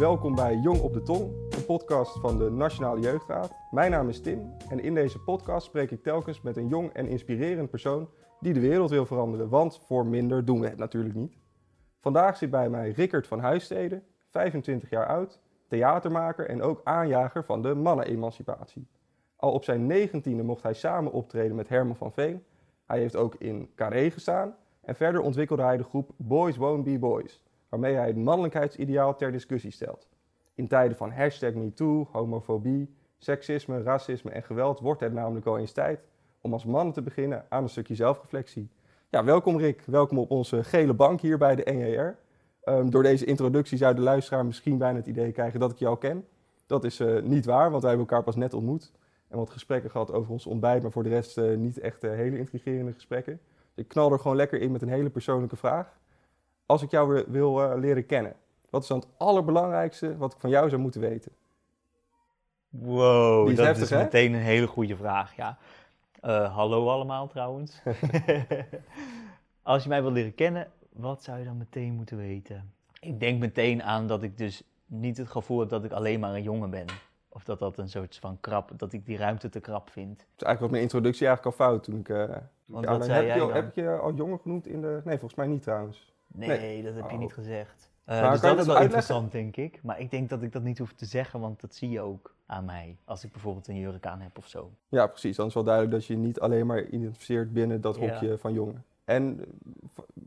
Welkom bij Jong op de Tong, een podcast van de Nationale Jeugdraad. Mijn naam is Tim en in deze podcast spreek ik telkens met een jong en inspirerend persoon die de wereld wil veranderen, want voor minder doen we het natuurlijk niet. Vandaag zit bij mij Rickert van Huissteden, 25 jaar oud, theatermaker en ook aanjager van de mannenemancipatie. Al op zijn negentiende mocht hij samen optreden met Herman van Veen. Hij heeft ook in Carré gestaan en verder ontwikkelde hij de groep Boys Won't Be Boys, waarmee hij het mannelijkheidsideaal ter discussie stelt. In tijden van hashtag MeToo, homofobie, seksisme, racisme en geweld wordt het namelijk al eens tijd om als mannen te beginnen aan een stukje zelfreflectie. Ja, welkom Rick, welkom op onze gele bank hier bij de NJR. Ehm, door deze introductie zou de luisteraar misschien bijna het idee krijgen dat ik jou ken. Dat is eh, niet waar, want wij hebben elkaar pas net ontmoet. En wat gesprekken gehad over ons ontbijt, maar voor de rest eh, niet echt eh, hele intrigerende gesprekken. Ik knal er gewoon lekker in met een hele persoonlijke vraag. Als ik jou weer wil eh, leren kennen, wat is dan het allerbelangrijkste wat ik van jou zou moeten weten? Wow, is dat heftig, is hè? meteen een hele goede vraag. Ja. Eh, hallo allemaal trouwens. Als je mij wil leren kennen, wat zou je dan meteen moeten weten? Ik denk meteen aan dat ik dus niet het gevoel heb dat ik alleen maar een jongen ben. Of dat dat een soort van krap, dat ik die ruimte te krap vind. Dus eigenlijk was mijn introductie eigenlijk al fout toen ik... eh, Want wat zei heb, jij je, dan? heb ik je al jongen genoemd in de... Nee, volgens mij niet trouwens. Nee, Nee. dat heb je Oh. niet gezegd. Eh, Maar dus dat is wel uitleggen? interessant, denk ik. Maar ik denk dat ik dat niet hoef te zeggen, want dat zie je ook aan mij. Als ik bijvoorbeeld een jurk aan heb of zo. Ja, precies. Dan is wel duidelijk dat je niet alleen maar identificeert binnen dat Ja. hokje van jongen. En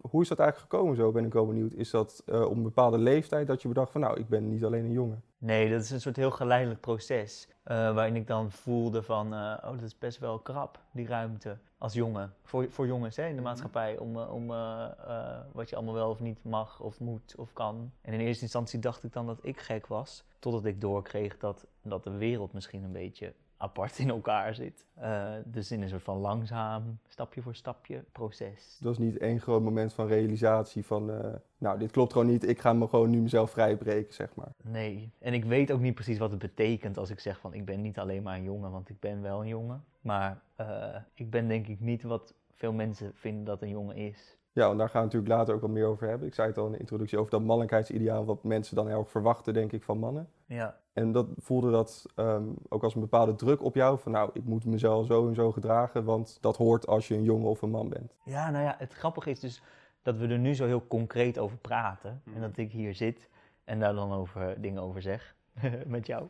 hoe is dat eigenlijk gekomen zo, ben ik wel benieuwd. Is dat eh, op een bepaalde leeftijd dat je bedacht van nou, ik ben niet alleen een jongen? Nee, dat is een soort heel geleidelijk proces. eh, waarin ik dan voelde van, eh, oh, dat is best wel krap, die ruimte. Als jongen. Voor, voor jongens hè, in de maatschappij. Om, om wat je allemaal wel of niet mag of moet of kan. En in eerste instantie dacht ik dan dat ik gek was. Totdat ik doorkreeg dat, dat de wereld misschien een beetje apart in elkaar zit. Eh, dus in een soort van langzaam, stapje voor stapje proces. Dat is niet één groot moment van realisatie van eh, nou, dit klopt gewoon niet, ik ga me gewoon nu mezelf vrijbreken, zeg maar. Nee, en ik weet ook niet precies wat het betekent als ik zeg van ik ben niet alleen maar een jongen, want ik ben wel een jongen. Maar eh, ik ben denk ik niet wat veel mensen vinden dat een jongen is. Ja, en daar gaan we natuurlijk later ook wat meer over hebben. Ik zei het al in de introductie over dat mannelijkheidsideaal, wat mensen dan heel erg verwachten, denk ik, van mannen. Ja. En dat voelde dat ehm, ook als een bepaalde druk op jou, van nou, ik moet mezelf zo en zo gedragen, want dat hoort als je een jongen of een man bent. Ja, nou ja, het grappige is dus dat we er nu zo heel concreet over praten. En dat ik hier zit en daar dan over dingen over zeg met jou.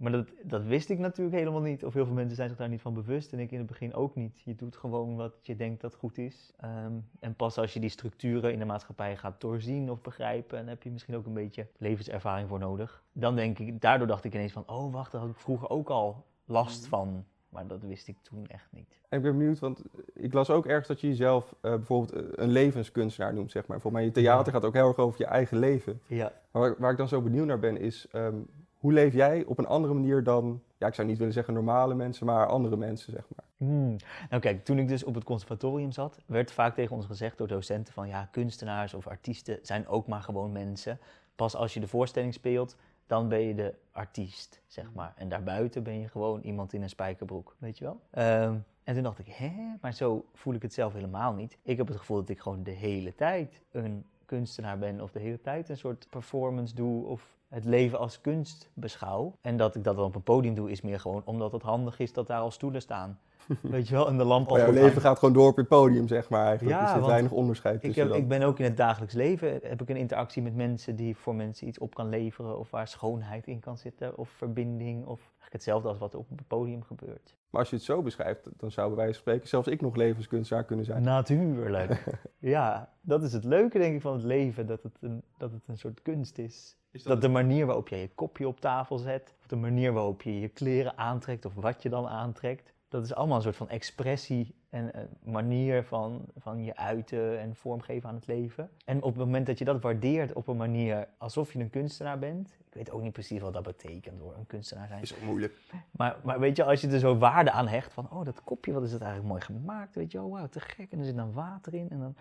Maar dat, dat wist ik natuurlijk helemaal niet. Of heel veel mensen zijn zich daar niet van bewust. En ik in het begin ook niet. Je doet gewoon wat je denkt dat goed is. Ehm, en pas als je die structuren in de maatschappij gaat doorzien of begrijpen, en heb je misschien ook een beetje levenservaring voor nodig. Dan denk ik, daardoor dacht ik ineens van, oh wacht, daar had ik vroeger ook al last van. Maar dat wist ik toen echt niet. En ik ben benieuwd, want ik las ook ergens dat je jezelf eh, bijvoorbeeld eh, een levenskunstenaar noemt, zeg maar. Volgens mij, je theater gaat ook heel erg over je eigen leven. Ja. Maar waar, waar ik dan zo benieuwd naar ben, is ehm, hoe leef jij op een andere manier dan, ja, ik zou niet willen zeggen normale mensen, maar andere mensen, zeg maar. Hmm. Nou kijk, toen ik dus op het conservatorium zat, werd vaak tegen ons gezegd door docenten van ja, kunstenaars of artiesten zijn ook maar gewoon mensen. Pas als je de voorstelling speelt, dan ben je de artiest, zeg maar. En daarbuiten ben je gewoon iemand in een spijkerbroek, weet je wel? Ehm, en toen dacht ik, hè, maar zo voel ik het zelf helemaal niet. Ik heb het gevoel dat ik gewoon de hele tijd een kunstenaar ben of de hele tijd een soort performance doe of het leven als kunst beschouw. En dat ik dat dan op een podium doe is meer gewoon omdat het handig is dat daar al stoelen staan. Weet je wel, en de lamp al jouw goed leven gaat gewoon door op je podium, zeg maar. Eigenlijk. Ja, er zit weinig onderscheid Ik, tussen heb, dan. ik ben ook in het dagelijks leven, heb ik een interactie met mensen die voor mensen iets op kan leveren. Of waar schoonheid in kan zitten, of verbinding. Of eigenlijk hetzelfde als wat op het podium gebeurt. Maar als je het zo beschrijft, dan zou bij wijze van spreken zelfs ik nog levenskunstenaar kunnen zijn. Natuurlijk. ja, dat is het leuke denk ik van het leven, dat het een, dat het een soort kunst is. Is Dat de manier waarop je je kopje op tafel zet, of de manier waarop je je kleren aantrekt, of wat je dan aantrekt, dat is allemaal een soort van expressie en een manier van, van je uiten en vormgeven aan het leven. En op het moment dat je dat waardeert op een manier alsof je een kunstenaar bent, ik weet ook niet precies wat dat betekent hoor, een kunstenaar zijn. Is ook moeilijk. Maar, maar weet je, als je er zo waarde aan hecht van, oh dat kopje, wat is het eigenlijk mooi gemaakt, weet je, oh wauw, te gek. En er zit dan water in en dan,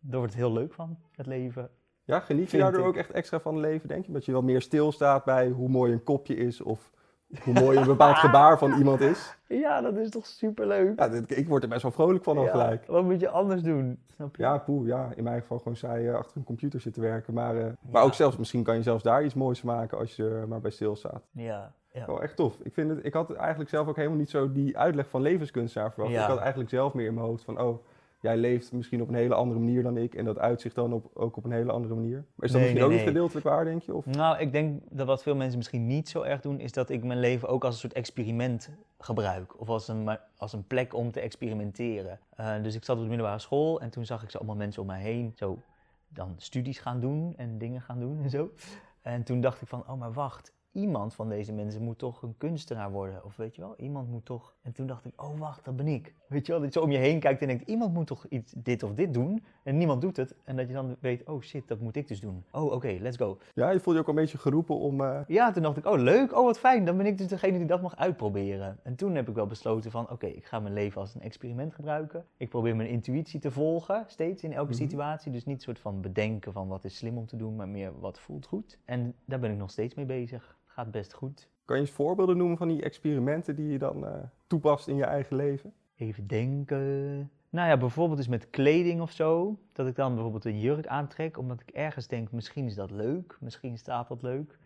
daar wordt het heel leuk van, het leven. Ja, geniet je daardoor ik. ook echt extra van het leven, denk je? Dat je wel meer stilstaat bij hoe mooi een kopje is of hoe mooi een bepaald gebaar van iemand is. Ja, dat is toch superleuk. Ja, dit- ik word er best wel vrolijk van al Ja, gelijk. Wat moet je anders doen? Snap je? Ja, poeh, ja, in mijn geval gewoon saai eh, achter een computer zitten werken. Maar, eh, maar ook zelfs, misschien kan je zelfs daar iets moois maken als je er maar bij stilstaat. Ja, ja. Wel echt tof. Ik, vind het, ik had eigenlijk zelf ook helemaal niet zo die uitleg van levenskunstenaar verwacht. Ja. Ik had eigenlijk zelf meer in mijn hoofd van, oh, jij leeft misschien op een hele andere manier dan ik. En dat uitzicht dan op, ook op een hele andere manier. Maar is dat Nee, misschien nee, ook niet gedeeltelijk waar, denk je? Of? Nou, ik denk dat wat veel mensen misschien niet zo erg doen, is dat ik mijn leven ook als een soort experiment gebruik. Of als een, als een plek om te experimenteren. Eh, dus ik zat op de middelbare school en toen zag ik zo allemaal mensen om mij heen zo dan studies gaan doen en dingen gaan doen en zo. En toen dacht ik van, oh maar wacht, iemand van deze mensen moet toch een kunstenaar worden. Of weet je wel, iemand moet toch... En toen dacht ik, oh wacht, dat ben ik. Weet je wel, dat je zo om je heen kijkt en denkt, iemand moet toch iets, dit of dit doen. En niemand doet het. En dat je dan weet, oh shit, dat moet ik dus doen. Oh oké, let's go. Ja, je voelde je ook een beetje geroepen om... eh, Ja, toen dacht ik, oh leuk, oh wat fijn, dan ben ik dus degene die dat mag uitproberen. En toen heb ik wel besloten van, oké, ik ga mijn leven als een experiment gebruiken. Ik probeer mijn intuïtie te volgen, steeds in elke Mhm. situatie. Dus niet een soort van bedenken van wat is slim om te doen, maar meer wat voelt goed. En daar ben ik nog steeds mee bezig. Gaat best goed. kan je eens voorbeelden noemen van die experimenten die je dan eh, toepast in je eigen leven? Even denken. Nou ja, bijvoorbeeld dus met kleding of zo. Dat ik dan bijvoorbeeld een jurk aantrek, omdat ik ergens denk, misschien is dat leuk, misschien staat dat leuk.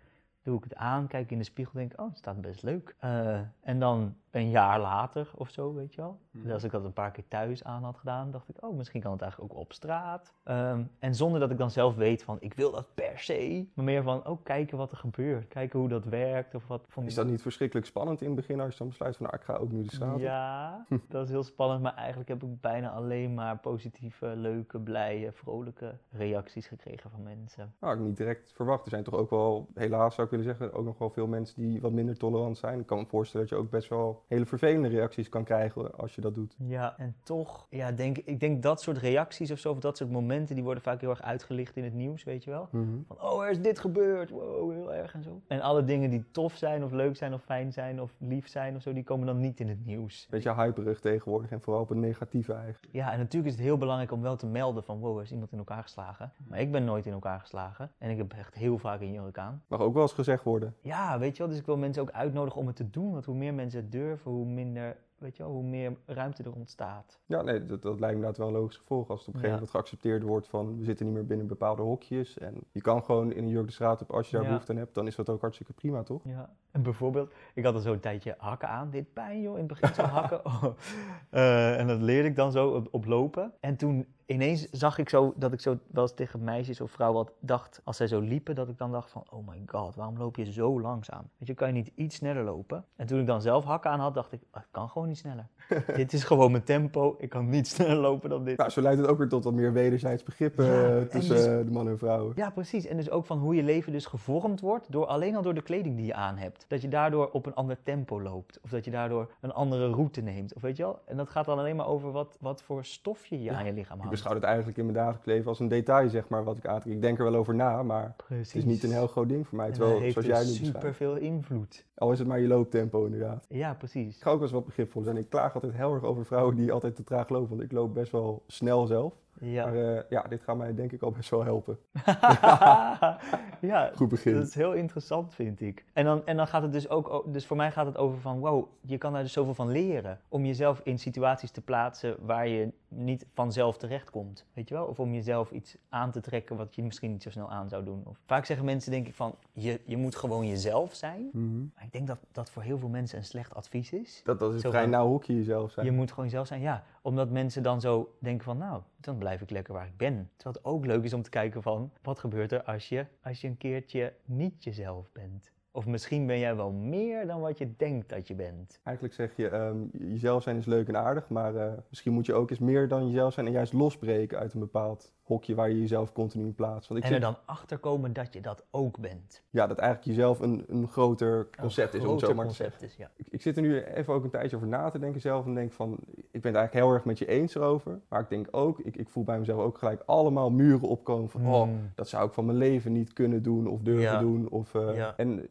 Doe ik het aan, kijk in de spiegel, denk oh, het staat best leuk. Eh, en dan een jaar later of zo, weet je wel. Dus als ik dat een paar keer thuis aan had gedaan, dacht ik, oh, misschien kan het eigenlijk ook op straat. Ehm, en zonder dat ik dan zelf weet van, ik wil dat per se. Maar meer van, oh, kijken wat er gebeurt. Kijken hoe dat werkt of wat. Van Is dat niet verschrikkelijk spannend in het begin als je dan besluit van, nou, ik ga ook nu de straat ja, dat is heel spannend, maar eigenlijk heb ik bijna alleen maar positieve, leuke, blije, vrolijke reacties gekregen van mensen. Nou, ik niet direct verwacht. Er zijn toch ook wel, helaas zou ik willen zeggen, ook nog wel veel mensen die wat minder tolerant zijn. Ik kan me voorstellen dat je ook best wel hele vervelende reacties kan krijgen als je dat doet. Ja, en toch, ja, denk, ik denk dat soort reacties of zo, of dat soort momenten, die worden vaak heel erg uitgelicht in het nieuws, weet je wel. Van, oh, er is dit gebeurd, wow, heel erg en zo. En alle dingen die tof zijn, of leuk zijn, of fijn zijn, of lief zijn of zo, die komen dan niet in het nieuws. Beetje hyperig tegenwoordig en vooral op een negatieve eigenlijk. Ja, en natuurlijk is het heel belangrijk om wel te melden van, wow, er is iemand in elkaar geslagen. Maar ik ben nooit in elkaar geslagen. En ik heb echt heel vaak een jurk aan. Mag ook wel eens gezegd worden. Ja, weet je wel, dus ik wil mensen ook uitnodigen om het te doen. Want hoe meer mensen het durven, hoe minder, weet je wel, hoe meer ruimte er ontstaat. Ja, nee, dat, dat lijkt me inderdaad wel een logisch gevolg. Als het op een gegeven Ja. moment geaccepteerd wordt van, we zitten niet meer binnen bepaalde hokjes. En je kan gewoon in een jurk de straat op als je daar Ja. behoefte aan hebt. Dan is dat ook hartstikke prima, toch? Ja, en bijvoorbeeld, ik had er zo een tijdje hakken aan. Dit pijn joh, in het begin zo hakken. Oh. Eh, en dat leerde ik dan zo op, op lopen. En toen ineens zag ik zo dat ik zo wel eens tegen meisjes of vrouwen wat dacht, als zij zo liepen, dat ik dan dacht van, oh my god, waarom loop je zo langzaam? Weet je, kan je niet iets sneller lopen? En toen ik dan zelf hakken aan had, dacht ik, "Ah, ik kan gewoon niet sneller. dit is gewoon mijn tempo, ik kan niet sneller lopen dan dit. Nou, zo leidt het ook weer tot wat meer wederzijds begrip eh, Ja, tussen dus- de mannen en vrouwen. Ja, precies. En dus ook van hoe je leven dus gevormd wordt, door, alleen al door de kleding die je aan hebt. Dat je daardoor op een ander tempo loopt. Of dat je daardoor een andere route neemt. Of weet je wel? En dat gaat dan alleen maar over wat, wat voor stofje je Ja, aan je lichaam hangt. Beschouw het eigenlijk in mijn dagelijks leven als een detail, zeg maar, wat ik aantrek. Ik denk er wel over na, maar Precies. het is niet een heel groot ding voor mij. Terwijl, dat heeft zoals jij dus nu super veel invloed. Al is het maar je looptempo, inderdaad. Ja, precies. Ik ga ook wel eens wat begripvol zijn. Ik klaag altijd heel erg over vrouwen die altijd te traag lopen, want ik loop best wel snel zelf. Ja. Maar eh, ja, dit gaat mij denk ik al best wel helpen. ja, Goed begin. Dat is heel interessant, vind ik. En dan, en dan gaat het dus ook, dus voor mij gaat het over van, wow, je kan daar dus zoveel van leren. Om jezelf in situaties te plaatsen waar je niet vanzelf terechtkomt. Weet je wel? Of om jezelf iets aan te trekken wat je misschien niet zo snel aan zou doen. Of, vaak zeggen mensen, denk ik, van, je, je moet gewoon jezelf zijn. Mhm. Maar ik denk dat dat voor heel veel mensen een slecht advies is. Dat, dat is Zo een vrij nauw hoekje jezelf zijn. Je moet gewoon jezelf zijn, ja. Omdat mensen dan zo denken van, nou, dan blijf ik lekker waar ik ben. Terwijl het ook leuk is om te kijken van, wat gebeurt er als je, als je een keertje niet jezelf bent? Of misschien ben jij wel meer dan wat je denkt dat je bent. Eigenlijk zeg je, ehm, jezelf zijn is leuk en aardig, maar eh, misschien moet je ook eens meer dan jezelf zijn en juist losbreken uit een bepaald hokje waar je jezelf continu in plaatst. Want ik En er zit- dan achter komen dat je dat ook bent. ja, dat eigenlijk jezelf een, een groter concept Een is, om zo te concept is, ja. Ik, ik zit er nu even ook een tijdje over na te denken zelf en denk van, ik ben het eigenlijk heel erg met je eens erover. Maar ik denk ook, ik, ik voel bij mezelf ook gelijk allemaal muren opkomen van, oh, Hmm. dat zou ik van mijn leven niet kunnen doen of durven Ja. doen. Of, Ja. En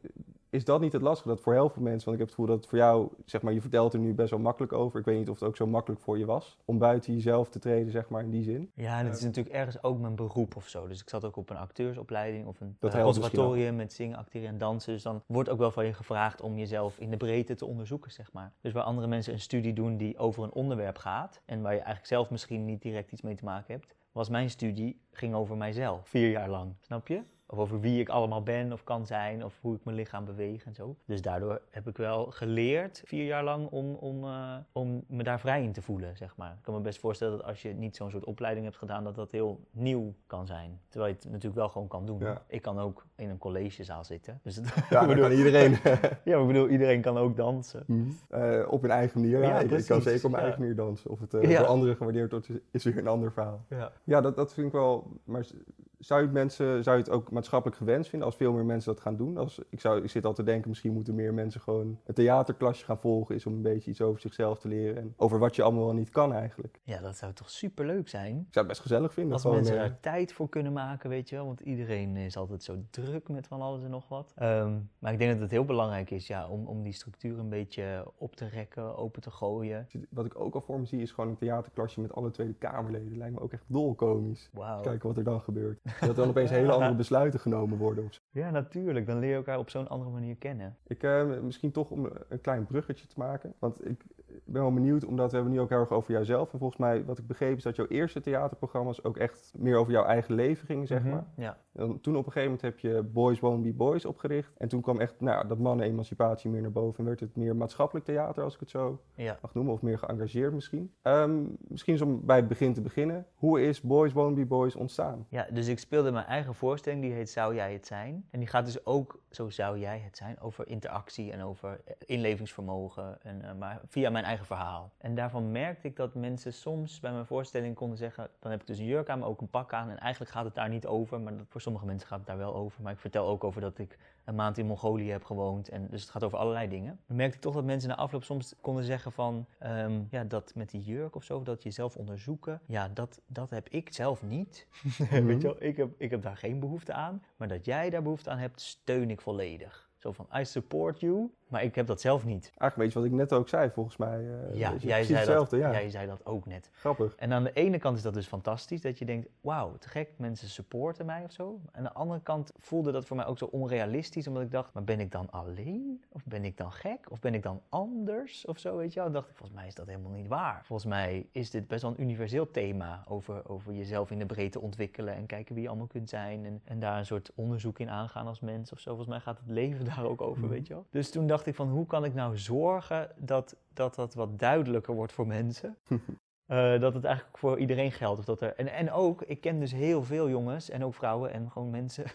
is dat niet het lastige? Dat voor heel veel mensen, want ik heb het gevoel dat het voor jou, zeg maar, je vertelt er nu best wel makkelijk over. Ik weet niet of het ook zo makkelijk voor je was om buiten jezelf te treden, zeg maar, in die zin. Ja, en het is natuurlijk ergens ook mijn beroep of zo. Dus ik zat ook op een acteursopleiding of een Dat eh, conservatorium met zingen, acteren en dansen. Dus dan wordt ook wel van je gevraagd om jezelf in de breedte te onderzoeken, zeg maar. Dus waar andere mensen een studie doen die over een onderwerp gaat en waar je eigenlijk zelf misschien niet direct iets mee te maken hebt, was mijn studie ging over mijzelf, vier jaar lang, snap je? Of over wie ik allemaal ben of kan zijn, of hoe ik mijn lichaam beweeg en zo. Dus daardoor heb ik wel geleerd, vier jaar lang, om, om, eh, om me daar vrij in te voelen, zeg maar. Ik kan me best voorstellen dat als je niet zo'n soort opleiding hebt gedaan, dat dat heel nieuw kan zijn. Terwijl je het natuurlijk wel gewoon kan doen. Ja. Ik kan ook in een collegezaal zitten. Dus Ja, dat bedoel, kan iedereen. ja, ik bedoel, iedereen kan ook dansen. Eh, op hun eigen manier. Ja, Ja, ik, ik kan zeker op mijn ja. eigen manier dansen. Of het Ja. door anderen gewaardeerd wordt, is- weer een ander verhaal. Ja. Ja, dat, dat vind ik wel. Maar zou je, het mensen, zou je het ook maatschappelijk gewenst vinden als veel meer mensen dat gaan doen? Als, ik, zou, ik zit al te denken, misschien moeten meer mensen gewoon een theaterklasje gaan volgen. Is om een beetje iets over zichzelf te leren. En over wat je allemaal wel niet kan eigenlijk. ja, dat zou toch superleuk zijn? Ik zou het best gezellig vinden. Als mensen eh, daar tijd voor kunnen maken, weet je wel. Want iedereen is altijd zo druk met van alles en nog wat. Ehm, maar ik denk dat het heel belangrijk is ja, om, om die structuur een beetje op te rekken, open te gooien. wat ik ook al voor me zie, is gewoon een theaterklasje met alle Tweede Kamerleden. Lijkt me ook echt dolkomisch. Kijken wat er dan gebeurt. Dat dan opeens hele andere besluiten genomen worden. Ja, natuurlijk. Dan leer je elkaar op zo'n andere manier kennen. Ik, eh, misschien toch om een klein bruggetje te maken. Want ik ben wel benieuwd, omdat we hebben nu ook heel erg over jouzelf. En volgens mij, wat ik begreep, is dat jouw eerste theaterprogramma's ook echt meer over jouw eigen leven gingen, zeg Mhm. maar. Ja. En toen op een gegeven moment heb je Boys Won't Be Boys opgericht. En toen kwam echt nou, dat mannen-emancipatie meer naar boven. En werd het meer maatschappelijk theater, als ik het zo ja. mag noemen. Of meer geëngageerd misschien. Ehm, misschien eens om bij het begin te beginnen. Hoe is Boys Won't Be Boys ontstaan? Ja, dus ik speelde mijn eigen voorstelling, die heet Zou jij het zijn? En die gaat dus ook, zo zou jij het zijn, over interactie en over inlevingsvermogen, en, eh, maar via mijn eigen verhaal. En daarvan merkte ik dat mensen soms bij mijn voorstelling konden zeggen, dan heb ik dus een jurk aan, maar ook een pak aan. En eigenlijk gaat het daar niet over, maar dat, voor sommige mensen gaat het daar wel over. Maar ik vertel ook over dat ik een maand in Mongolië heb gewoond. En dus het gaat over allerlei dingen. Dan merkte ik toch dat mensen na afloop soms konden zeggen van... ehm, ja, dat met die jurk of zo, dat jezelf onderzoeken... Ja, dat, dat heb ik zelf niet. Weet je wel, ik heb, ik heb daar geen behoefte aan. Maar dat jij daar behoefte aan hebt, steun ik volledig. Zo van, I support you, maar ik heb dat zelf niet. Eigenlijk weet je wat ik net ook zei, volgens mij. eh, Ja, je, jij zei, hetzelfde, dat, ja. jij zei dat ook net. Grappig. En aan de ene kant is dat dus fantastisch, dat je denkt, wauw, te gek, mensen supporten mij of zo. Aan de andere kant voelde dat voor mij ook zo onrealistisch, omdat ik dacht, maar ben ik dan alleen? Of ben ik dan gek? Of ben ik dan anders? Of zo, weet je wel. Dan dacht ik, volgens mij is dat helemaal niet waar. Volgens mij is dit best wel een universeel thema over, over jezelf in de breedte ontwikkelen en kijken wie je allemaal kunt zijn. En, en daar een soort onderzoek in aangaan als mens of zo. Volgens mij gaat het leven daar ook over, Mhm. weet je wel. Dus toen dacht ik van, hoe kan ik nou zorgen dat dat, dat wat duidelijker wordt voor mensen? Eh, dat het eigenlijk voor iedereen geldt. Of dat er, en, en ook, ik ken dus heel veel jongens en ook vrouwen en gewoon mensen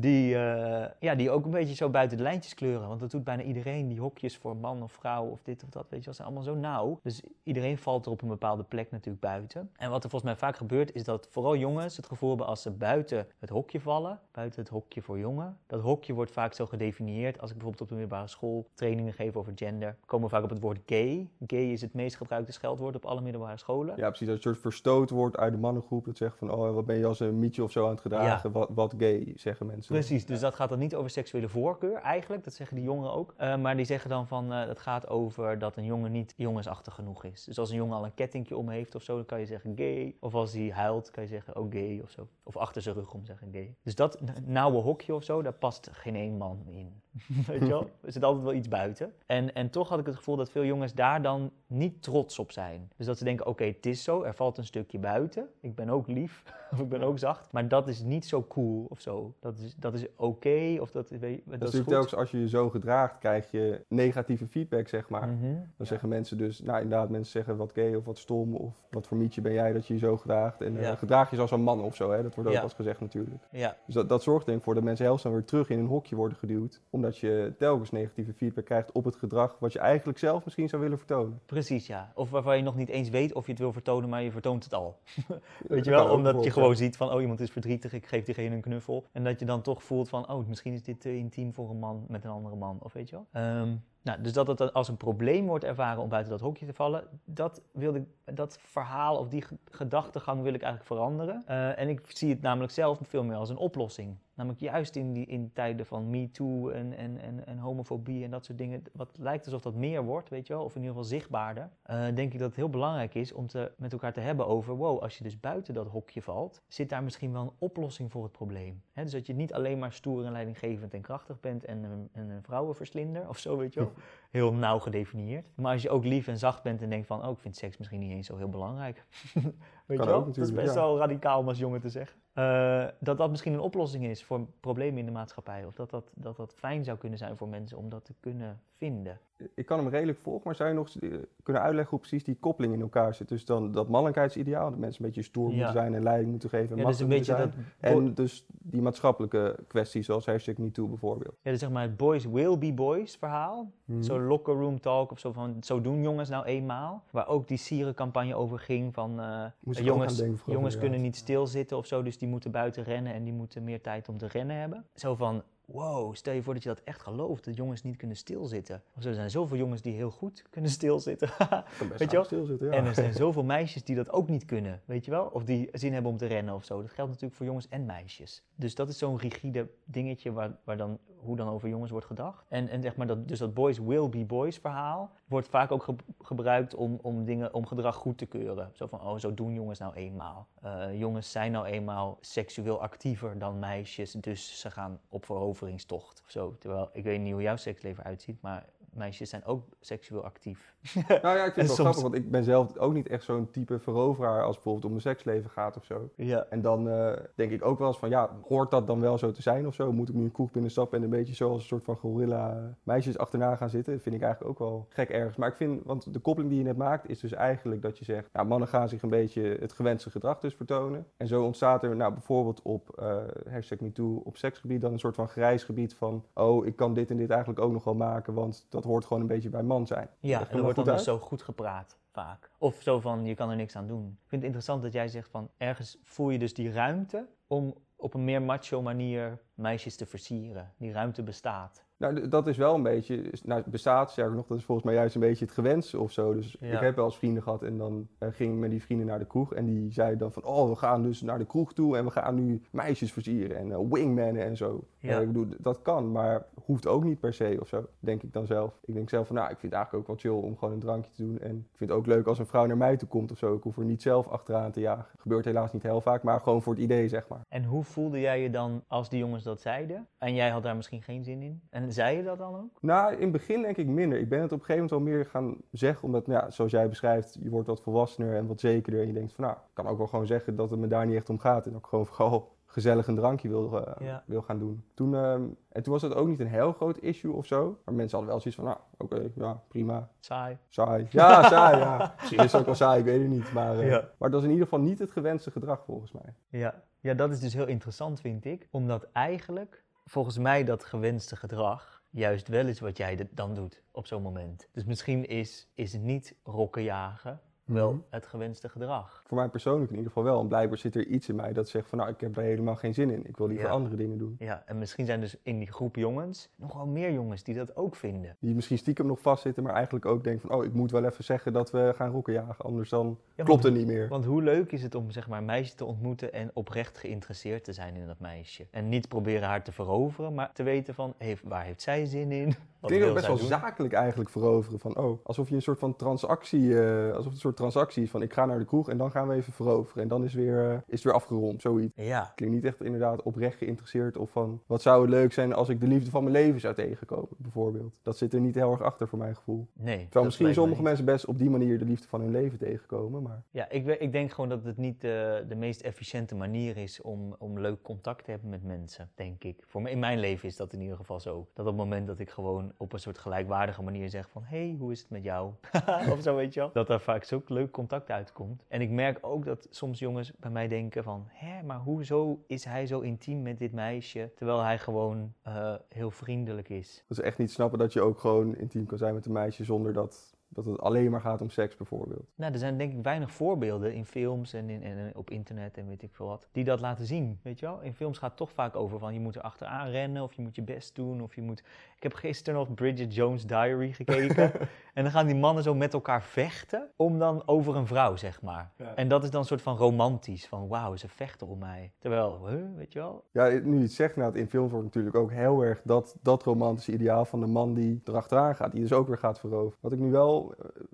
die, eh, ja, die ook een beetje zo buiten de lijntjes kleuren. Want dat doet bijna iedereen, die hokjes voor man of vrouw of dit of dat, weet je wel, zijn allemaal zo nauw. Dus iedereen valt er op een bepaalde plek natuurlijk buiten. En wat er volgens mij vaak gebeurt, is dat vooral jongens het gevoel hebben als ze buiten het hokje vallen, buiten het hokje voor jongen. Dat hokje wordt vaak zo gedefinieerd. Als ik bijvoorbeeld op de middelbare school trainingen geef over gender, komen we vaak op het woord gay. Gay is het meest gebruikte scheldwoord op alle middelbare scholen. Ja, precies. Dat een soort verstoten wordt uit de mannengroep. Dat zegt van, oh, wat ben je als een mietje of zo aan het gedragen? Wat, wat gay, zeggen mensen. Precies, dus dat gaat dan niet over seksuele voorkeur eigenlijk, dat zeggen die jongeren ook. Eh, maar die zeggen dan van, eh het gaat over dat een jongen niet jongensachtig genoeg is. Dus als een jongen al een kettingje om heeft of zo, dan kan je zeggen gay. Of als hij huilt, kan je zeggen oh gay of zo. Of achter zijn rug om zeggen gay. Dus dat nauwe hokje of zo, daar past geen één man in. Weet je wel? Er zit altijd wel iets buiten. En, en toch had ik het gevoel dat veel jongens daar dan niet trots op zijn. Dus dat ze denken, oké, het is zo, er valt een stukje buiten. Ik ben ook lief, of ik ben ook zacht. Maar dat is niet zo cool of zo. Dat is, dat is oké, of dat, weet dat, Dat is natuurlijk telkens als je je zo gedraagt, krijg je negatieve feedback, zeg maar. Mhm. Dan zeggen mensen dus, nou inderdaad, mensen zeggen wat gay of wat stom of wat voor mietje ben jij dat je je zo gedraagt. En eh, gedraag je zoals een man of zo, hè? dat wordt ook Ja. wel eens gezegd natuurlijk. Ja, Dus dat, dat zorgt denk ik voor dat mensen heel snel weer terug in een hokje worden geduwd om omdat je telkens negatieve feedback krijgt op het gedrag wat je eigenlijk zelf misschien zou willen vertonen. Precies, ja. Of waarvan je nog niet eens weet of je het wil vertonen, maar je vertoont het al. Weet Dat je wel? Omdat je gewoon ziet van, oh iemand is verdrietig, ik geef diegene een knuffel. En dat je dan toch voelt van, oh misschien is dit te intiem voor een man met een andere man, of weet je wel. Ehm, nou, dus dat het als een probleem wordt ervaren om buiten dat hokje te vallen, dat, wilde dat verhaal of die ge- gedachtegang wil ik eigenlijk veranderen. Eh, en ik zie het namelijk zelf veel meer als een oplossing. Namelijk juist in, die, in tijden van MeToo en, en, en, en homofobie en dat soort dingen, wat lijkt alsof dat meer wordt, weet je wel, of in ieder geval zichtbaarder, eh, denk ik dat het heel belangrijk is om te, met elkaar te hebben over, wow, als je dus buiten dat hokje valt, zit daar misschien wel een oplossing voor het probleem. Dus dat je niet alleen maar stoer en leidinggevend en krachtig bent en een, en een vrouwenverslinder of zo, weet je wel, heel nauw gedefinieerd. Maar als je ook lief en zacht bent en denkt van, oh, ik vind seks misschien niet eens zo heel belangrijk. Weet Kan je wel? ook dat is best ja. wel radicaal om als jongen te zeggen. Eh, dat dat misschien een oplossing is voor problemen in de maatschappij. Of dat dat, dat dat fijn zou kunnen zijn voor mensen om dat te kunnen vinden. Ik kan hem redelijk volgen, maar zou je nog eh, kunnen uitleggen hoe precies die koppeling in elkaar zit? Dus dan dat mannelijkheidsideaal, dat mensen een beetje stoer Ja. moeten zijn en leiding moeten geven en Ja, dus een beetje dat... zijn. bo- En dus die maatschappelijke kwesties zoals hashtag MeToo bijvoorbeeld. ja, dus zeg maar het boys will be boys verhaal. Mhm. Zo'n locker room talk of zo van, zo doen jongens nou eenmaal. Waar ook die sierencampagne over ging van... eh, jongens, denken jongens kunnen niet stilzitten of zo, dus die moeten buiten rennen en die moeten meer tijd om te rennen hebben. Zo van, wow, stel je voor dat je dat echt gelooft, dat jongens niet kunnen stilzitten. Of er zijn zoveel jongens die heel goed kunnen stilzitten. Weet je wel? stilzitten, ja. En er zijn zoveel meisjes die dat ook niet kunnen, weet je wel? Of die zin hebben om te rennen of zo. Dat geldt natuurlijk voor jongens en meisjes. Dus dat is zo'n rigide dingetje waar, waar dan, hoe dan over jongens wordt gedacht. En, en zeg maar dat, dus dat boys will be boys verhaal wordt vaak ook ge- gebruikt om, om, dingen, om gedrag goed te keuren. Zo van, oh, zo doen jongens nou eenmaal. Eh, jongens zijn nou eenmaal seksueel actiever dan meisjes, dus ze gaan op veroveringstocht of zo. Terwijl, ik weet niet hoe jouw seksleven uitziet, maar meisjes zijn ook seksueel actief. Nou ja, ik vind En het wel soms- grappig, want ik ben zelf ook niet echt zo'n type veroveraar als bijvoorbeeld om mijn seksleven gaat of zo. Ja. En dan eh, denk ik ook wel eens van, ja, hoort dat dan wel zo te zijn of zo? Moet ik nu een kroeg binnenstappen en een beetje zoals een soort van gorilla meisjes achterna gaan zitten? Vind ik eigenlijk ook wel gek ergens. Maar ik vind, want de koppeling die je net maakt is dus eigenlijk dat je zegt, nou, mannen gaan zich een beetje het gewenste gedrag dus vertonen. En zo ontstaat er nou bijvoorbeeld op eh hashtag MeToo op seksgebied dan een soort van grijs gebied van, oh, ik kan dit en dit eigenlijk ook nog wel maken, want dat hoort gewoon een beetje bij man zijn. Ja, en er wordt dan dus zo goed gepraat, vaak. Of zo van, je kan er niks aan doen. Ik vind het interessant dat jij zegt van, ergens voel je dus die ruimte om op een meer macho manier meisjes te versieren. Die ruimte bestaat. Nou, dat is wel een beetje, nou, bestaat sterker nog, dat is volgens mij juist een beetje het gewenste of zo. Dus Ja. ik heb wel eens vrienden gehad en dan eh, ging ik met die vrienden naar de kroeg en die zeiden dan van, oh, we gaan dus naar de kroeg toe en we gaan nu meisjes versieren en eh, wingmannen en zo. Ja. Eh, ik bedoel, dat kan, maar hoeft ook niet per se of zo, denk ik dan zelf. Ik denk zelf van, nou, ik vind het eigenlijk ook wel chill om gewoon een drankje te doen en ik vind het ook leuk als een vrouw naar mij toe komt of zo. Ik hoef er niet zelf achteraan te jagen. Gebeurt helaas niet heel vaak, maar gewoon voor het idee, zeg maar. En hoe voelde jij je dan als die jongens dat zeiden? En jij had daar misschien geen zin in? En zei je dat dan ook? Nou, in het begin denk ik minder. Ik ben het op een gegeven moment wel meer gaan zeggen, omdat, nou ja, zoals jij beschrijft, je wordt wat volwassener en wat zekerder. En je denkt van, nou, ik kan ook wel gewoon zeggen dat het me daar niet echt om gaat. En dat ik gewoon vooral gezellig een drankje wil, eh, Ja. wil gaan doen. Toen, ehm, en toen was het ook niet een heel groot issue of zo. Maar mensen hadden wel zoiets van, nou, oké, ja, prima. Saai. Saai. Ja, saai, ja. Misschien is het ook wel saai, ik weet het niet. Maar, Ja. maar dat is in ieder geval niet het gewenste gedrag volgens mij. Ja. ja, dat is dus heel interessant, vind ik. Omdat eigenlijk, volgens mij, dat gewenste gedrag juist wel is wat jij dan doet op zo'n moment. Dus misschien is, is niet rokken jagen wel het gewenste gedrag. Voor mij persoonlijk in ieder geval wel. En blijkbaar zit er iets in mij dat zegt van, nou, ik heb er helemaal geen zin in. Ik wil liever Ja. andere dingen doen. Ja, en misschien zijn dus in die groep jongens nog wel meer jongens die dat ook vinden. Die misschien stiekem nog vastzitten, maar eigenlijk ook denken van... oh, ik moet wel even zeggen dat we gaan rokken jagen, anders dan Ja, klopt het niet meer. Want hoe leuk is het om zeg maar, een meisje te ontmoeten en oprecht geïnteresseerd te zijn in dat meisje. En niet proberen haar te veroveren, maar te weten van heeft, waar heeft zij zin in? Ik Wat denk dat wil het best wel doen? zakelijk eigenlijk veroveren van... oh, alsof je een soort van transactie... eh, alsof het een soort transactie is van ik ga naar de kroeg en dan gaan we even veroveren. En dan is, weer, eh, is het weer afgerond, zoiets. Ja, Klinkt niet echt inderdaad oprecht geïnteresseerd of van... wat zou het leuk zijn als ik de liefde van mijn leven zou tegenkomen, bijvoorbeeld. Dat zit er niet heel erg achter voor mijn gevoel. nee. Terwijl misschien sommige mensen best op die manier de liefde van hun leven tegenkomen, maar... Ja, ik, ik denk gewoon dat het niet de, de meest efficiënte manier is om, om leuk contact te hebben met mensen, denk ik. Voor me, in mijn leven is dat in ieder geval zo. Dat op het moment dat ik gewoon op een soort gelijkwaardige manier zeg van... hey, hoe is het met jou? of zo, weet je wel. Dat daar vaak zoek, leuk, contact uitkomt. En ik merk ook dat soms jongens bij mij denken van... Hé, maar hoezo is hij zo intiem met dit meisje... terwijl hij gewoon eh, heel vriendelijk is? Dat ze echt niet snappen dat je ook gewoon intiem kan zijn met een meisje zonder dat, dat het alleen maar gaat om seks bijvoorbeeld. Nou, er zijn denk ik weinig voorbeelden in films en, in, en op internet en weet ik veel wat... die dat laten zien, weet je wel? In films gaat het toch vaak over van je moet er achteraan rennen... of je moet je best doen, of je moet... Ik heb gisteren nog Bridget Jones' Diary gekeken... En dan gaan die mannen zo met elkaar vechten om dan over een vrouw, zeg maar. Ja. En dat is dan een soort van romantisch, van wauw, ze vechten om mij. Terwijl, huh, weet je wel? Ja, nu je het zegt, nou, in films wordt natuurlijk ook heel erg dat, dat romantische ideaal van de man die erachteraan gaat, die dus ook weer gaat veroveren. Wat ik nu wel,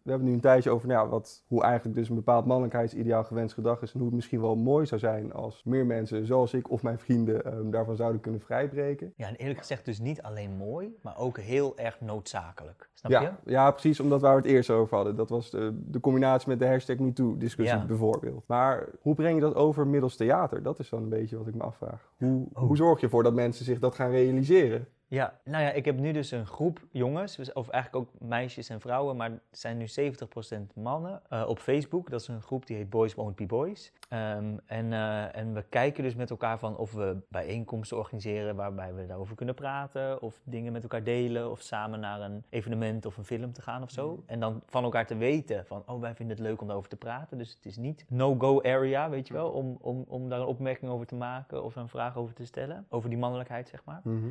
we hebben nu een tijdje over nou ja, wat, hoe eigenlijk dus een bepaald mannelijkheidsideaal gewenst gedrag is en hoe het misschien wel mooi zou zijn als meer mensen zoals ik of mijn vrienden ehm, daarvan zouden kunnen vrijbreken. Ja, en eerlijk gezegd dus niet alleen mooi, maar ook heel erg noodzakelijk. Snap Ja, je? ja, precies, omdat waar we het eerst over hadden. Dat was de, de combinatie met de hashtag MeToo-discussie Ja. bijvoorbeeld. Maar hoe breng je dat over middels theater? Dat is dan een beetje wat ik me afvraag. Hoe, Oh. hoe zorg je ervoor dat mensen zich dat gaan realiseren? Ja, nou ja, ik heb nu dus een groep jongens, dus- of eigenlijk ook meisjes en vrouwen, maar het zijn nu 70% mannen eh, op Facebook. Dat is een groep die heet Boys Won't Be Boys. Ehm, en, eh, en we kijken dus met elkaar van of we bijeenkomsten organiseren waarbij we daarover kunnen praten, of dingen met elkaar delen, of samen naar een evenement of een film te gaan of zo. En dan van elkaar te weten van, oh wij vinden het leuk om daarover te praten. Dus het is niet no-go area, weet je wel, om, om, om daar een opmerking over te maken of een vraag over te stellen, over die mannelijkheid zeg maar. Mhm.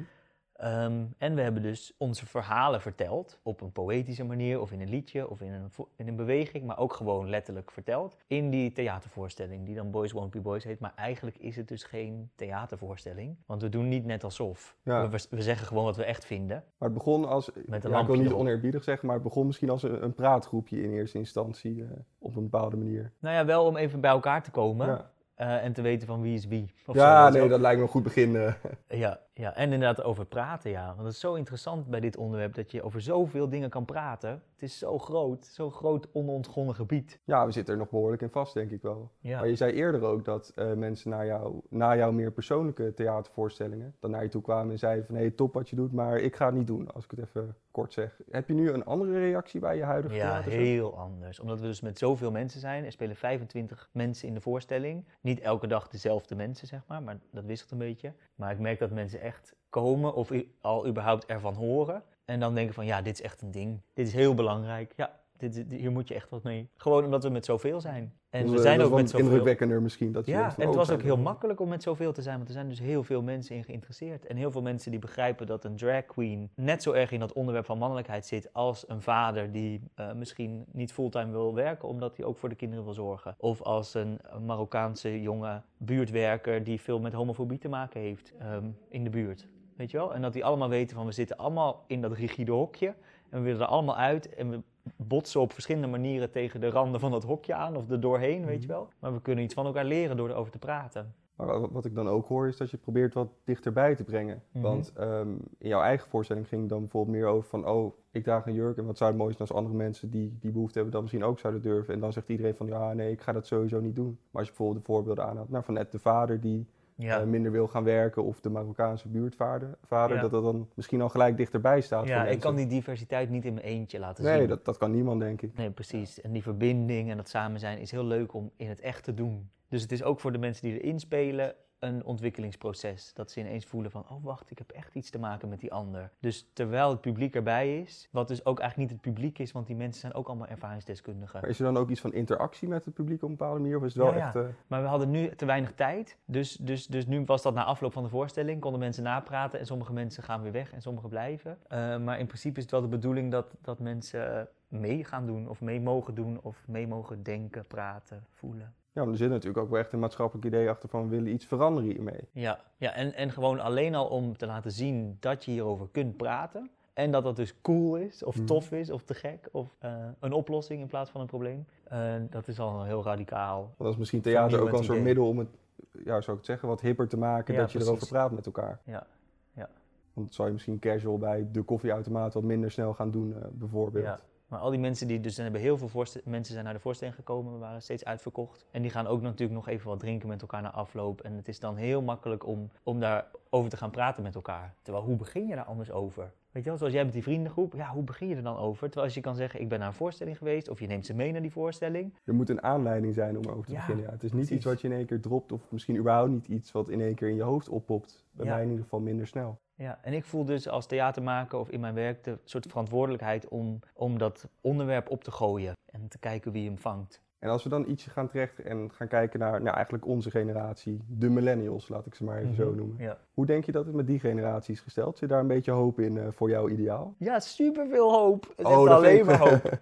Ehm, en we hebben dus onze verhalen verteld op een poëtische manier of in een liedje of in een, in een beweging, maar ook gewoon letterlijk verteld in die theatervoorstelling die dan Boys Won't Be Boys heet. Maar eigenlijk is het dus geen theatervoorstelling, want we doen niet net alsof. Ja. We, we zeggen gewoon wat we echt vinden. Maar het begon als, Met een ja, ik wil niet erop. oneerbiedig zeggen, maar het begon misschien als een, een praatgroepje in eerste instantie eh, op een bepaalde manier. Nou ja, wel om even bij elkaar te komen Ja, eh, en te weten van wie is wie. Of ja nee, dat lijkt me een goed begin. eh. Ja, ja, en inderdaad over praten, ja. Want het is zo interessant bij dit onderwerp dat je over zoveel dingen kan praten. Het is zo groot, zo'n groot onontgonnen gebied. ja, we zitten er nog behoorlijk in vast, denk ik wel. Ja. Maar je zei eerder ook dat eh, mensen naar jou, na jouw meer persoonlijke theatervoorstellingen dan naar je toe kwamen en zeiden van hé, hey, top wat je doet, maar ik ga het niet doen, als ik het even kort zeg. Heb je nu een andere reactie bij je huidige Ja, theatershow? heel anders. Omdat we dus met zoveel mensen zijn. Er spelen 25 mensen in de voorstelling. Niet elke dag dezelfde mensen, zeg maar, maar dat wisselt een beetje. Maar ik merk dat mensen echt komen of al überhaupt ervan horen. En dan denken van, ja, dit is echt een ding. Dit is heel belangrijk. Ja, dit- hier moet je echt wat mee. Gewoon omdat we met zoveel zijn. En Dat we is, zijn ook met zoveel. indrukwekkender misschien. Dat Ja, en het oh, was ook heel makkelijk om met zoveel te zijn, want er zijn dus heel veel mensen in geïnteresseerd. En heel veel mensen die begrijpen dat een drag queen net zo erg in dat onderwerp van mannelijkheid zit als een vader die eh, misschien niet fulltime wil werken omdat hij ook voor de kinderen wil zorgen. Of als een Marokkaanse jonge buurtwerker die veel met homofobie te maken heeft ehm, in de buurt. Weet je wel? En dat die allemaal weten van we zitten allemaal in dat rigide hokje en we willen er allemaal uit en we botsen op verschillende manieren tegen de randen van dat hokje aan of er doorheen, weet je wel. Maar we kunnen iets van elkaar leren door erover te praten. Maar wa- wat ik dan ook hoor is dat je probeert wat dichterbij te brengen. Mhm. Want ehm, in jouw eigen voorstelling ging het dan bijvoorbeeld meer over van... oh, ik draag een jurk en wat zou het mooi zijn als andere mensen die die behoefte hebben... dat misschien ook zouden durven. En dan zegt iedereen van ja, nee, ik ga dat sowieso niet doen. Maar als je bijvoorbeeld de voorbeelden aanhaalt... nou, van net de vader die Ja, eh, minder wil gaan werken... of de Marokkaanse buurtvader, vader, Ja. dat dat dan misschien al gelijk dichterbij staat ja ik kan die diversiteit niet in mijn eentje laten Nee, zien. dat, dat kan niemand, denk ik. Nee, precies. En die verbinding en dat samen zijn is heel leuk om in het echt te doen. Dus het is ook voor de mensen die erin spelen een ontwikkelingsproces. Dat ze ineens voelen van, oh wacht, ik heb echt iets te maken met die ander. Dus terwijl het publiek erbij is, wat dus ook eigenlijk niet het publiek is, want die mensen zijn ook allemaal ervaringsdeskundigen. Maar is er dan ook iets van interactie met het publiek op een bepaalde manier? Of is het wel Ja, echt... eh, Maar we hadden nu te weinig tijd. Dus, dus, dus nu was dat na afloop van de voorstelling. Konden mensen napraten en sommige mensen gaan weer weg en sommige blijven. Eh, maar in principe is het wel de bedoeling dat, dat mensen mee gaan doen of mee mogen doen of mee mogen denken, praten, voelen. Ja, er zit natuurlijk ook wel echt een maatschappelijk idee achter van... we willen iets veranderen hiermee. Ja, ja en, en gewoon alleen al om te laten zien dat je hierover kunt praten. En dat dat dus cool is, of Mhm. tof is, of te gek, of eh, een oplossing in plaats van een probleem. Eh, dat is al heel radicaal. Want dat is misschien theater ook wel een soort middel om het, ja, zou ik het zeggen, wat hipper te maken. Ja, dat je erover praat met elkaar. Ja, ja. Want dat zou je misschien casual bij de koffieautomaat wat minder snel gaan doen, eh, bijvoorbeeld. Ja, Maar al die mensen die dus er hebben heel veel mensen zijn naar de voorstelling gekomen, waren steeds uitverkocht. En die gaan ook natuurlijk nog even wat drinken met elkaar na afloop. En het is dan heel makkelijk om, om daarover te gaan praten met elkaar. Terwijl, hoe begin je daar anders over? Weet je wel, zoals jij met die vriendengroep, ja, hoe begin je er dan over? Terwijl als je kan zeggen, ik ben naar een voorstelling geweest, of je neemt ze mee naar die voorstelling. Er moet een aanleiding zijn om over te Ja, beginnen. Ja. Het is niet precies. iets wat je in één keer dropt, of misschien überhaupt niet iets wat in één keer in je hoofd oppopt. Bij Ja. mij in ieder geval minder snel. Ja, en ik voel dus als theatermaker of in mijn werk de soort verantwoordelijkheid om, om dat onderwerp op te gooien en te kijken wie hem vangt. En als we dan ietsje gaan terecht en gaan kijken naar nou, eigenlijk onze generatie, de millennials, laat ik ze maar even zo Mhm. noemen. Ja. Hoe denk je dat het met die generatie is gesteld? Zit daar een beetje hoop in eh, voor jouw ideaal? Ja, superveel hoop. Het Oh, alleen maar hoop.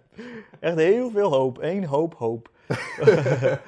Echt heel veel hoop. Eén hoop hoop.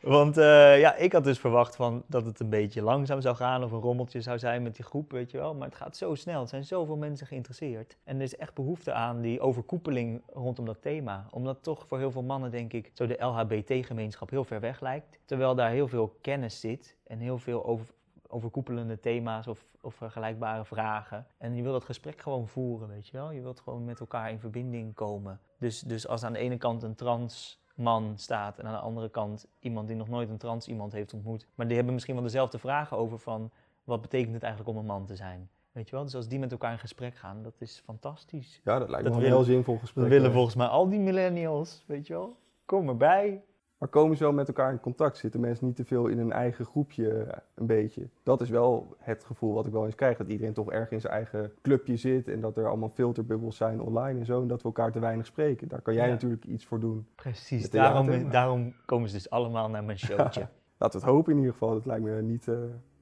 Want eh, ja, ik had dus verwacht van dat het een beetje langzaam zou gaan of een rommeltje zou zijn met die groep, weet je wel. Maar het gaat zo snel. Er zijn zoveel mensen geïnteresseerd. En er is echt behoefte aan die overkoepeling rondom dat thema. Omdat toch voor heel veel mannen, denk ik, zo de LHBT-gemeenschap heel ver weg lijkt. Terwijl daar heel veel kennis zit en heel veel over, overkoepelende thema's of, of vergelijkbare vragen. En je wil dat gesprek gewoon voeren, weet je wel. Je wilt gewoon met elkaar in verbinding komen. Dus, dus als aan de ene kant een trans man staat en aan de andere kant iemand die nog nooit een trans iemand heeft ontmoet, maar die hebben misschien wel dezelfde vragen over van wat betekent het eigenlijk om een man te zijn. Weet je wel? Dus als die met elkaar in gesprek gaan, dat is fantastisch. Ja, dat lijkt me Dat wel een heel zinvol gesprek. Dat willen volgens mij al die millennials, weet je wel. Kom erbij. Maar komen ze wel met elkaar in contact? Zitten mensen niet te veel in een eigen groepje een beetje? Dat is wel het gevoel wat ik wel eens krijg. Dat iedereen toch erg in zijn eigen clubje zit. En dat er allemaal filterbubbels zijn online en zo. En dat we elkaar te weinig spreken. Daar kan jij Ja. natuurlijk iets voor doen. Precies, daarom, daarom komen ze dus allemaal naar mijn showtje. Laten we het hopen in ieder geval. Dat lijkt me niet, eh,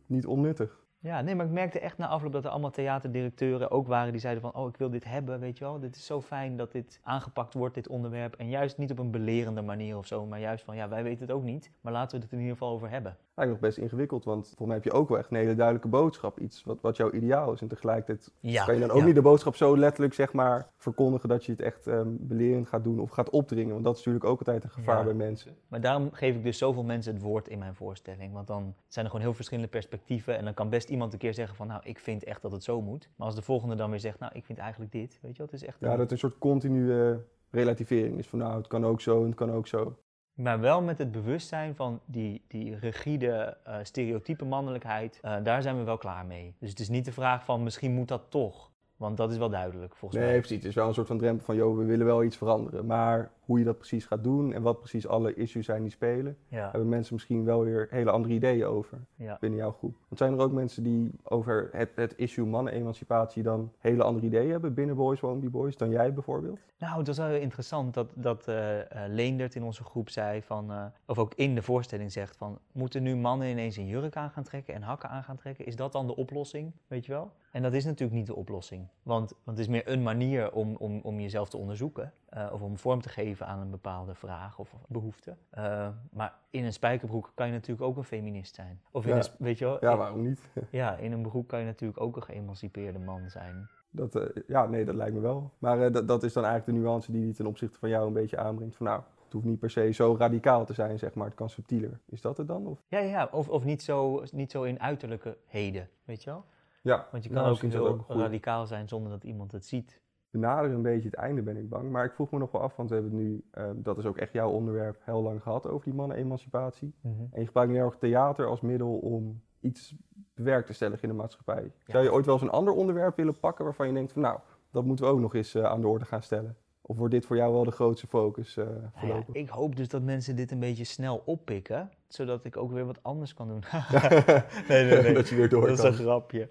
niet onnuttig. Ja, nee, maar ik merkte echt na afloop dat er allemaal theaterdirecteuren ook waren die zeiden van, oh, ik wil dit hebben, weet je wel. Dit is zo fijn dat dit aangepakt wordt, dit onderwerp. En juist niet op een belerende manier of zo, maar juist van, ja, wij weten het ook niet, maar laten we het in ieder geval over hebben. Lijkt nog best ingewikkeld, want volgens mij heb je ook wel echt een hele duidelijke boodschap. Iets wat, wat jouw ideaal is. En tegelijkertijd Ja, kan je dan ook ja. niet de boodschap zo letterlijk zeg maar verkondigen dat je het echt ehm, belerend gaat doen of gaat opdringen. Want dat is natuurlijk ook altijd een gevaar Ja. bij mensen. Maar daarom geef ik dus zoveel mensen het woord in mijn voorstelling. Want dan zijn er gewoon heel verschillende perspectieven. En dan kan best iemand een keer zeggen van, nou, ik vind echt dat het zo moet. Maar als de volgende dan weer zegt, nou, ik vind eigenlijk dit, weet je wel. Het is echt Ja, dat een soort continue relativering is van nou, het kan ook zo en het kan ook zo. Maar wel met het bewustzijn van die, die rigide, eh, stereotype mannelijkheid, eh, daar zijn we wel klaar mee. Dus het is niet de vraag van misschien moet dat toch. Want dat is wel duidelijk volgens Nee, mij. precies. Het is wel een soort van drempel van, joh, we willen wel iets veranderen. Maar hoe je dat precies gaat doen en wat precies alle issues zijn die spelen, Ja, hebben mensen misschien wel weer hele andere ideeën over ja. binnen jouw groep. Want zijn er ook mensen die over het, het issue mannen-emancipatie dan hele andere ideeën hebben binnen Boys Won't Be Boys dan jij bijvoorbeeld? Nou, het was wel heel interessant dat, dat eh, Leendert in onze groep zei van, eh, of ook in de voorstelling zegt van, moeten nu mannen ineens een jurk aan gaan trekken en hakken aan gaan trekken? Is dat dan de oplossing, weet je wel? En dat is natuurlijk niet de oplossing, want, want het is meer een manier om, om, om jezelf te onderzoeken of om vorm te geven aan een bepaalde vraag of behoefte. Eh, maar in een spijkerbroek kan je natuurlijk ook een feminist zijn. Of in Ja. een, weet je wel? Ja, in- waarom niet? ja, in een broek kan je natuurlijk ook een geëmancipeerde man zijn. Dat, eh, ja, nee, dat lijkt me wel. Maar eh, dat, dat is dan eigenlijk de nuance die die ten opzichte van jou een beetje aanbrengt. Van nou, het hoeft niet per se zo radicaal te zijn, zeg maar. Het kan subtieler. Is dat het dan? Of? Ja, ja. Of, of niet, zo, niet zo in uiterlijke heden, weet je wel? Ja, Want je kan nou, ook heel ook goeie. radicaal zijn zonder dat iemand het ziet. Benaderen een beetje het einde, ben ik bang. Maar ik vroeg me nog wel af, want we hebben het nu, eh, dat is ook echt jouw onderwerp, heel lang gehad over die mannen-emancipatie. En je gebruikt nu heel erg theater als middel om iets bewerkt te stellen in de maatschappij. Zou je ooit wel eens een ander onderwerp willen pakken waarvan je denkt van nou, dat moeten we ook nog eens eh, aan de orde gaan stellen? Of wordt dit voor jou wel de grootste focus Nou ja, voorlopig? ik hoop dus dat mensen dit een beetje snel oppikken, zodat ik ook weer wat anders kan doen. nee, nee, nee. dat je weer door Dat is een grapje.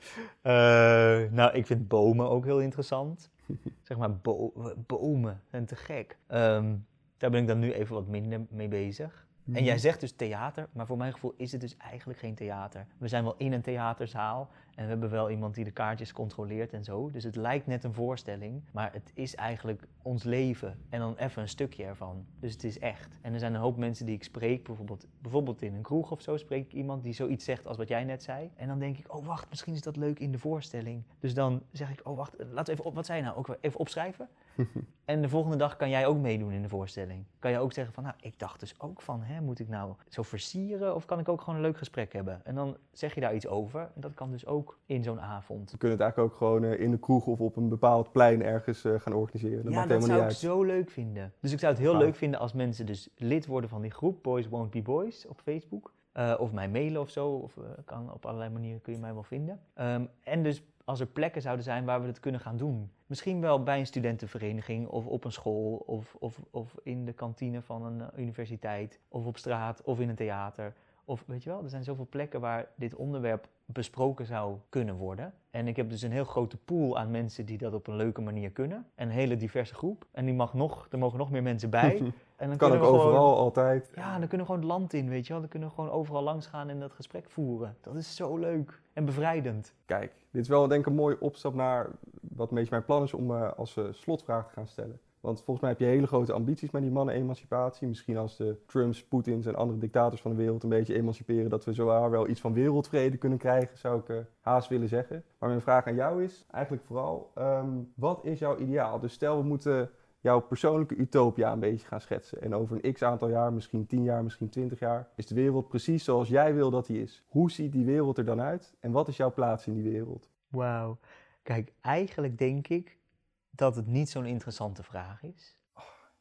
Nou, ik vind bomen ook heel interessant. zeg maar, bo- bomen zijn te gek. Ehm, daar ben ik dan nu even wat minder mee bezig. En jij zegt dus theater, maar voor mijn gevoel is het dus eigenlijk geen theater. We zijn wel in een theaterzaal en we hebben wel iemand die de kaartjes controleert en zo. Dus het lijkt net een voorstelling, maar het is eigenlijk ons leven en dan even een stukje ervan. Dus het is echt. En er zijn een hoop mensen die ik spreek, bijvoorbeeld, bijvoorbeeld in een kroeg of zo spreek ik iemand die zoiets zegt als wat jij net zei. En dan denk ik, oh wacht, misschien is dat leuk in de voorstelling. Dus dan zeg ik, oh wacht, laten we even op, wat zei nou? Ook even opschrijven. en de volgende dag kan jij ook meedoen in de voorstelling. Kan je ook zeggen van, nou, ik dacht dus ook van, hè, moet ik nou zo versieren of kan ik ook gewoon een leuk gesprek hebben? En dan zeg je daar iets over. En dat kan dus ook in zo'n avond. We kunnen het eigenlijk ook gewoon eh, in de kroeg of op een bepaald plein ergens eh, gaan organiseren. Dat ja, dat zou ik uit. zo leuk vinden. Dus ik zou het heel leuk vinden als mensen dus lid worden van die groep Boys Won't Be Boys op Facebook. Eh, of mij mailen of zo. Of kan op allerlei manieren kun je mij wel vinden. Ehm, en dus als er plekken zouden zijn waar we het kunnen gaan doen. Misschien wel bij een studentenvereniging of op een school of, of, of in de kantine van een eh, universiteit of op straat of in een theater. Of weet je wel, er zijn zoveel plekken waar dit onderwerp besproken zou kunnen worden. En ik heb dus een heel grote pool aan mensen die dat op een leuke manier kunnen. Een hele diverse groep. En die mag nog, er mogen nog meer mensen bij. En dan kan ook kunnen we gewoon- overal, altijd. ja, dan kunnen we gewoon het land in, weet je wel. Dan kunnen we gewoon overal langs gaan en dat gesprek voeren. Dat is zo leuk en bevrijdend. Kijk, dit is wel denk ik een mooie opstap naar wat een beetje mijn plan is om eh, als slotvraag te gaan stellen. Want volgens mij heb je hele grote ambities met die mannen-emancipatie. Misschien als de Trumps, Poetins en andere dictators van de wereld een beetje emanciperen, dat we zowaar wel iets van wereldvrede kunnen krijgen, zou ik eh, haast willen zeggen. Maar mijn vraag aan jou is eigenlijk vooral, ehm, wat is jouw ideaal? Dus stel we moeten jouw persoonlijke utopia een beetje gaan schetsen. En over een x aantal jaar, misschien 10 jaar, misschien 20 jaar, is de wereld precies zoals jij wil dat die is. Hoe ziet die wereld er dan uit? En wat is jouw plaats in die wereld? Wauw. Kijk, eigenlijk denk ik dat het niet zo'n interessante vraag is.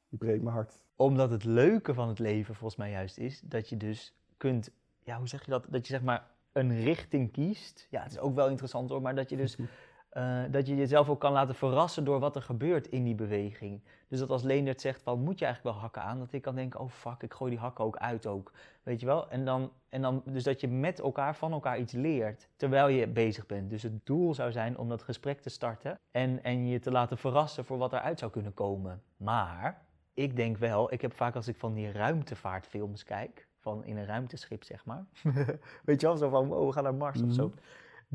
Je breekt mijn hart. Omdat het leuke van het leven volgens mij juist is dat je dus kunt, ja, hoe zeg je dat? Dat je zeg maar een richting kiest. Ja, het is ook wel interessant hoor, maar dat je dus eh, dat je jezelf ook kan laten verrassen door wat er gebeurt in die beweging. Dus dat als Leendert zegt van moet je eigenlijk wel hakken aan, dat ik kan denken, oh fuck, ik gooi die hakken ook uit ook. Weet je wel? En dan, en dan dus dat je met elkaar van elkaar iets leert terwijl je bezig bent. Dus het doel zou zijn om dat gesprek te starten en, en je te laten verrassen voor wat eruit zou kunnen komen. Maar ik denk wel, ik heb vaak als ik van die ruimtevaartfilms kijk, van in een ruimteschip zeg maar. Weet je wel, zo van wow, we gaan naar Mars of zo.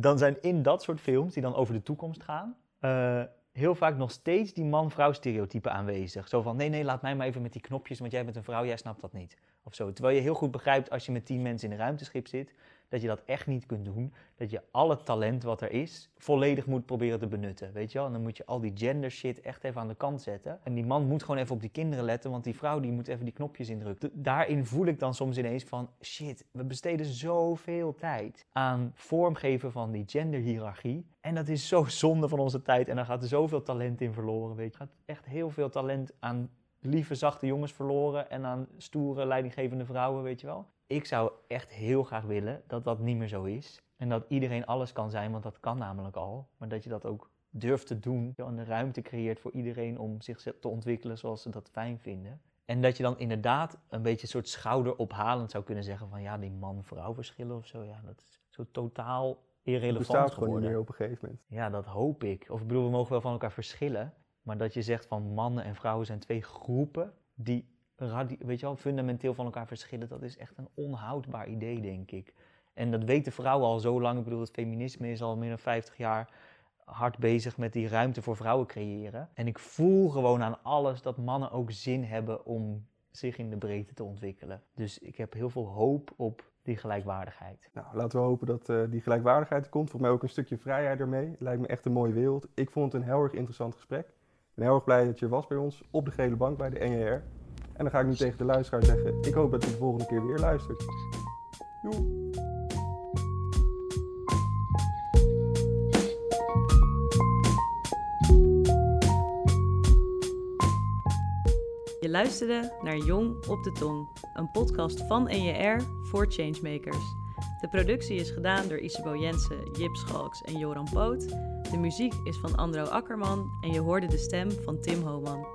Dan zijn in dat soort films, die dan over de toekomst gaan, eh, heel vaak nog steeds die man-vrouw stereotypen aanwezig. Zo van, nee, nee, laat mij maar even met die knopjes, want jij bent een vrouw, jij snapt dat niet. Of zo. Terwijl je heel goed begrijpt als je met tien mensen in een ruimteschip zit, dat je dat echt niet kunt doen. Dat je alle talent wat er is, volledig moet proberen te benutten. Weet je wel? En dan moet je al die gender shit echt even aan de kant zetten. En die man moet gewoon even op die kinderen letten, want die vrouw die moet even die knopjes indrukken. Daarin voel ik dan soms ineens van, shit, we besteden zoveel tijd aan vormgeven van die genderhiërarchie. En dat is zo zonde van onze tijd. En daar gaat zoveel talent in verloren, weet je. Gaat echt heel veel talent aan lieve, zachte jongens verloren en aan stoere, leidinggevende vrouwen, weet je wel. Ik zou echt heel graag willen dat dat niet meer zo is. En dat iedereen alles kan zijn, want dat kan namelijk al. Maar dat je dat ook durft te doen en de ruimte creëert voor iedereen om zich te ontwikkelen zoals ze dat fijn vinden. En dat je dan inderdaad een beetje een soort schouderophalend zou kunnen zeggen van ja, die man-vrouw verschillen of zo. Ja, dat is zo totaal Het irrelevant bestaat gewoon niet geworden. meer op een gegeven moment. Ja, dat hoop ik. Of ik bedoel, we mogen wel van elkaar verschillen. Maar dat je zegt van mannen en vrouwen zijn twee groepen die weet je wel, fundamenteel van elkaar verschillen. Dat is echt een onhoudbaar idee, denk ik. En dat weten vrouwen al zo lang. Ik bedoel, het feminisme is al meer dan 50 jaar hard bezig met die ruimte voor vrouwen creëren. En ik voel gewoon aan alles dat mannen ook zin hebben om zich in de breedte te ontwikkelen. Dus ik heb heel veel hoop op die gelijkwaardigheid. Nou, laten we hopen dat eh, die gelijkwaardigheid komt. Volgens mij ook een stukje vrijheid ermee. Lijkt me echt een mooie wereld. Ik vond het een heel erg interessant gesprek. Ik ben heel erg blij dat je was bij ons op de gele bank bij de NJR. En dan ga ik nu tegen de luisteraar zeggen, ik hoop dat je de volgende keer weer luistert. Joe. Je luisterde naar Jong op de Tong, een podcast van NJR voor Changemakers. De productie is gedaan door Isabo Jensen, Jip Schalks en Joran Poot. De muziek is van Andro Akkerman en je hoorde de stem van Tim Homan.